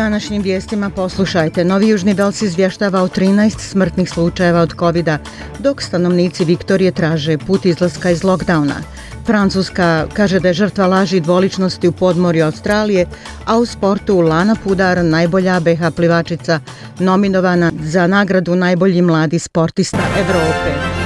Današnjim vijestima poslušajte. Novi Južni Vels izvještava o 13 smrtnih slučajeva od covid dok stanovnici Viktorije traže put izlaska iz lockdowna. Francuska kaže da je žrtva laži i dvoličnosti u podmorju Australije, a u sportu Lana Pudar, najbolja BH plivačica, nominovana za nagradu najbolji mladi sportista Evrope.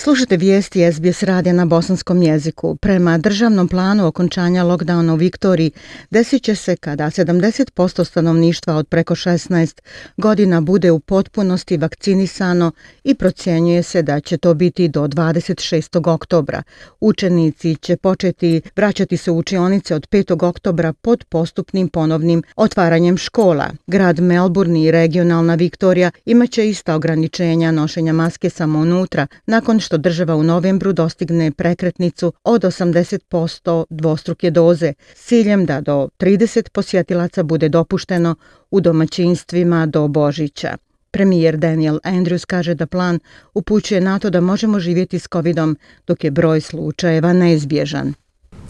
Slušajte vijesti SBS radija na bosanskom jeziku. Prema državnom planu okončanja lockdowna u Viktoriji desit će se kada 70% stanovništva od preko 16 godina bude u potpunosti vakcinisano i procjenjuje se da će to biti do 26. oktobra. Učenici će početi vraćati se u učionice od 5. oktobra pod postupnim ponovnim otvaranjem škola. Grad Melbourne i regionalna Viktorija imaće ista ograničenja nošenja maske samo unutra nakon što država u novembru dostigne prekretnicu od 80% dvostruke doze, s ciljem da do 30 posjetilaca bude dopušteno u domaćinstvima do Božića. Premijer Daniel Andrews kaže da plan upućuje na to da možemo živjeti s covidom dok je broj slučajeva neizbježan.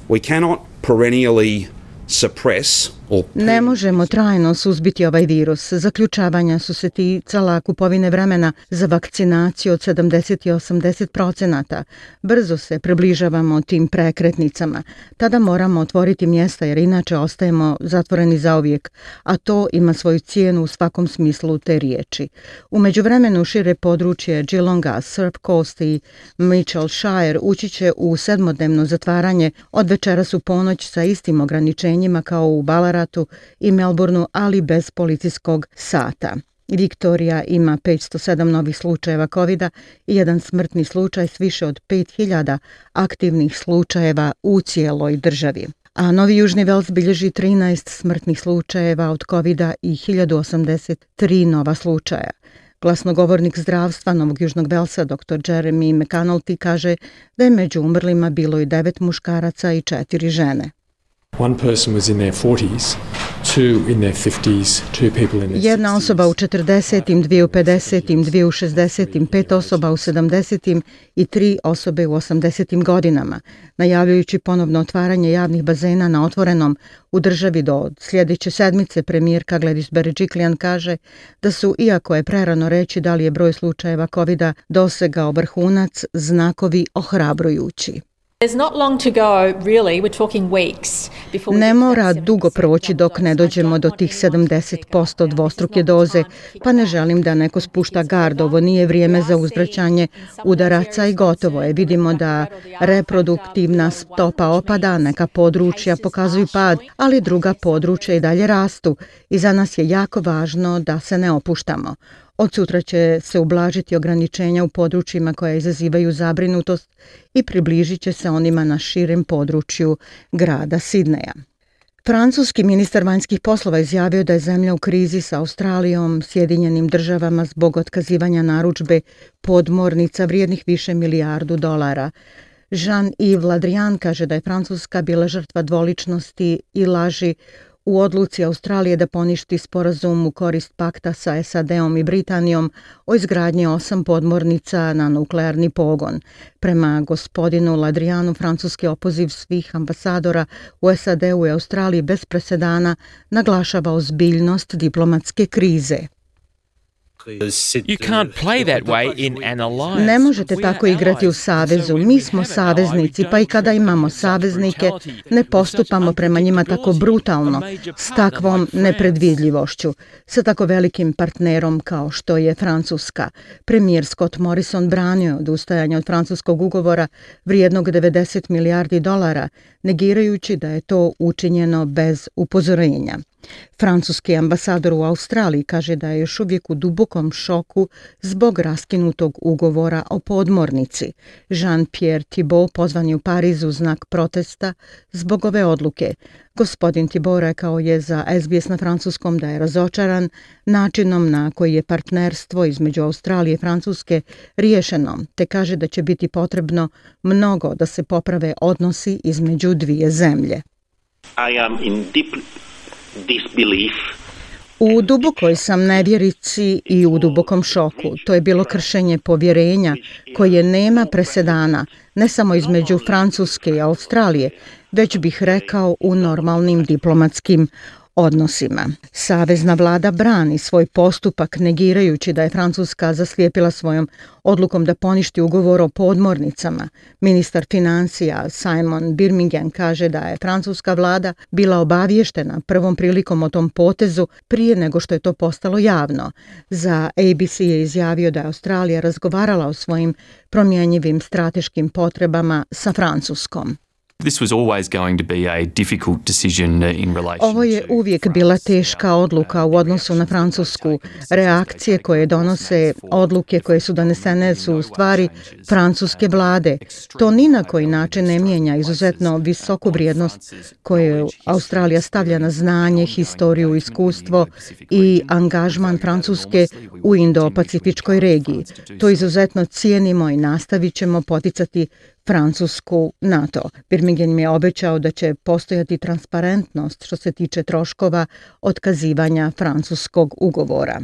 We cannot perennially suppress Ne možemo trajno suzbiti ovaj virus. Zaključavanja su se ticala kupovine vremena za vakcinaciju od 70 i 80 procenata. Brzo se približavamo tim prekretnicama. Tada moramo otvoriti mjesta jer inače ostajemo zatvoreni za uvijek, a to ima svoju cijenu u svakom smislu te riječi. U međuvremenu šire područje Geelonga, Surf Coast i Mitchell Shire ući će u sedmodnevno zatvaranje od večera su ponoć sa istim ograničenjima kao u Balara Ballarathu i Melbourneu, ali bez policijskog sata. Viktorija ima 507 novih slučajeva covid i jedan smrtni slučaj s više od 5000 aktivnih slučajeva u cijeloj državi. A Novi Južni Vels bilježi 13 smrtnih slučajeva od covid i 1083 nova slučaja. Glasnogovornik zdravstva Novog Južnog Velsa, dr. Jeremy McAnulty, kaže da je među umrlima bilo i devet muškaraca i četiri žene. Jedna osoba u 40-im, dvije u 50-im, dvije u 60-im, pet osoba u 70-im i tri osobe u 80-im godinama. Najavljujući ponovno otvaranje javnih bazena na otvorenom u državi do sljedeće sedmice, premijerka Gladys Berejiklian kaže da su, iako je prerano reći da li je broj slučajeva covid dosegao vrhunac, znakovi ohrabrujući. Ne mora dugo proći dok ne dođemo do tih 70% dvostruke doze, pa ne želim da neko spušta gard. Ovo nije vrijeme za uzvraćanje udaraca i gotovo je. Vidimo da reproduktivna stopa opada, neka područja pokazuju pad, ali druga područja i dalje rastu. I za nas je jako važno da se ne opuštamo. Od sutra će se ublažiti ograničenja u područjima koja izazivaju zabrinutost i približit će se onima na širem području grada Sidneja. Francuski ministar vanjskih poslova izjavio da je zemlja u krizi sa Australijom, Sjedinjenim državama zbog otkazivanja naručbe podmornica vrijednih više milijardu dolara. Jean-Yves Ladrian kaže da je Francuska bila žrtva dvoličnosti i laži u odluci Australije da poništi sporazum u korist pakta sa SAD-om i Britanijom o izgradnji osam podmornica na nuklearni pogon. Prema gospodinu Ladrijanu, francuski opoziv svih ambasadora u SAD-u i Australiji bez presedana naglašava ozbiljnost diplomatske krize. Ne možete tako igrati u savezu. Mi smo saveznici, pa i kada imamo saveznike, ne postupamo prema njima tako brutalno, s takvom nepredvidljivošću, sa tako velikim partnerom kao što je Francuska. Premijer Scott Morrison branio od ustajanja od francuskog ugovora vrijednog 90 milijardi dolara, negirajući da je to učinjeno bez upozorenja. Francuski ambasador u Australiji kaže da je još uvijek u dubokom šoku zbog raskinutog ugovora o podmornici. Jean-Pierre Thibault pozvan je u Parizu znak protesta zbog ove odluke. Gospodin Thibault rekao je za SBS na francuskom da je razočaran načinom na koji je partnerstvo između Australije i Francuske riješeno, te kaže da će biti potrebno mnogo da se poprave odnosi između dvije zemlje. I am in deep disbelief U dubokoj sam nevjerici i u dubokom šoku. To je bilo kršenje povjerenja koje nema presedana, ne samo između Francuske i Australije, već bih rekao u normalnim diplomatskim odnosima. Savezna vlada brani svoj postupak negirajući da je Francuska zaslijepila svojom odlukom da poništi ugovor o podmornicama. Ministar financija Simon Birmingham kaže da je francuska vlada bila obavještena prvom prilikom o tom potezu prije nego što je to postalo javno. Za ABC je izjavio da je Australija razgovarala o svojim promjenjivim strateškim potrebama sa Francuskom. This was always going to be a difficult decision uh, in relation Ovo je uvijek bila teška odluka u odnosu na Francusku. Reakcije koje donose odluke koje su donesene su u stvari francuske vlade. To ni na koji način ne mijenja izuzetno visoku vrijednost koju Australija stavlja na znanje, historiju, iskustvo i angažman Francuske u Indo-Pacifičkoj regiji. To izuzetno cijenimo i nastavit ćemo poticati Francusku NATO. Birmingham je obećao da će postojati transparentnost što se tiče troškova otkazivanja francuskog ugovora.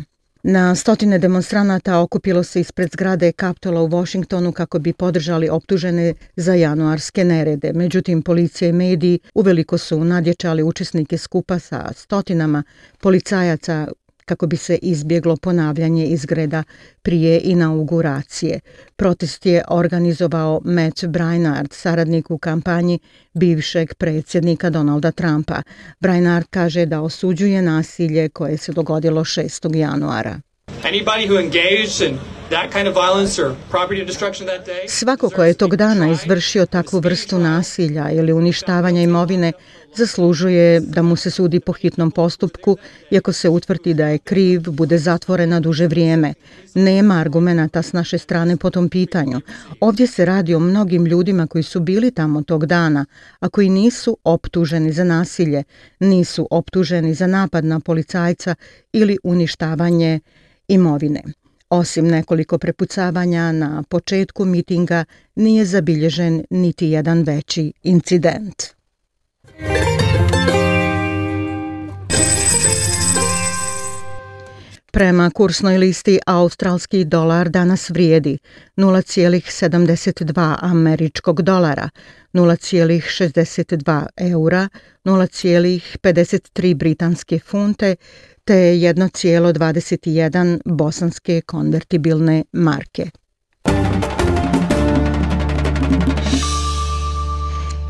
Na stotine demonstranata okupilo se ispred zgrade Kaptola u Washingtonu kako bi podržali optužene za januarske nerede. Međutim, policija i mediji uveliko su nadječali učesnike skupa sa stotinama policajaca kako bi se izbjeglo ponavljanje izgreda prije inauguracije. Protest je organizovao Matt Brainard, saradnik u kampanji bivšeg predsjednika Donalda Trumpa. Brainard kaže da osuđuje nasilje koje se dogodilo 6. januara. Anybody who engaged in Svako ko je tog dana izvršio takvu vrstu nasilja ili uništavanja imovine zaslužuje da mu se sudi po hitnom postupku i ako se utvrti da je kriv, bude zatvoren na duže vrijeme. Nema argumenta s naše strane po tom pitanju. Ovdje se radi o mnogim ljudima koji su bili tamo tog dana, a koji nisu optuženi za nasilje, nisu optuženi za napad na policajca ili uništavanje imovine. Osim nekoliko prepucavanja na početku mitinga nije zabilježen niti jedan veći incident. Prema kursnoj listi australski dolar danas vrijedi 0,72 američkog dolara, 0,62 eura, 0,53 britanske funte te 1,21 bosanske konvertibilne marke.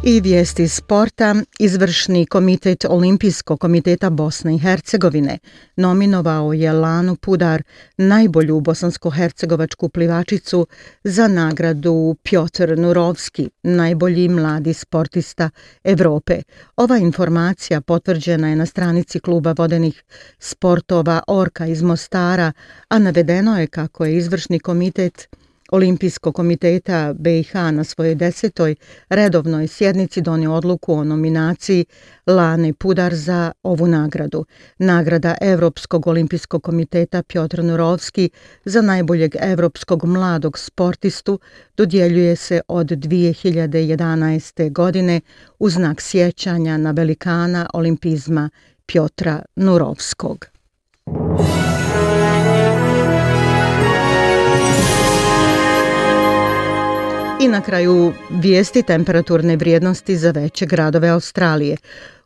I vijesti sporta, izvršni komitet Olimpijskog komiteta Bosne i Hercegovine nominovao je Lanu Pudar, najbolju bosansko-hercegovačku plivačicu, za nagradu Pjotr Nurovski, najbolji mladi sportista Evrope. Ova informacija potvrđena je na stranici kluba vodenih sportova Orka iz Mostara, a navedeno je kako je izvršni komitet Olimpijskog komiteta BiH na svojoj desetoj redovnoj sjednici donio odluku o nominaciji Lane Pudar za ovu nagradu. Nagrada Evropskog olimpijskog komiteta Piotr Nurovski za najboljeg evropskog mladog sportistu dodjeljuje se od 2011. godine u znak sjećanja na velikana olimpizma Piotra Nurovskog. I na kraju vijesti temperaturne vrijednosti za veće gradove Australije.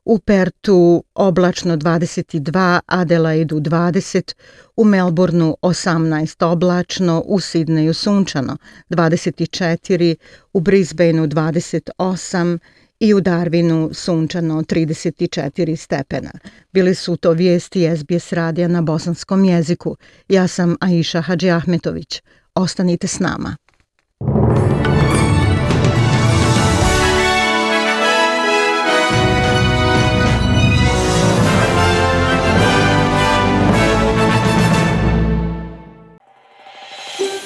U Pertu oblačno 22, Adelaidu 20, u Melbourneu 18 oblačno, u Sidneju sunčano 24, u Brisbaneu 28 i u Darwinu sunčano 34 stepena. Bili su to vijesti SBS radija na bosanskom jeziku. Ja sam Aisha Hadži Ahmetović. Ostanite s nama.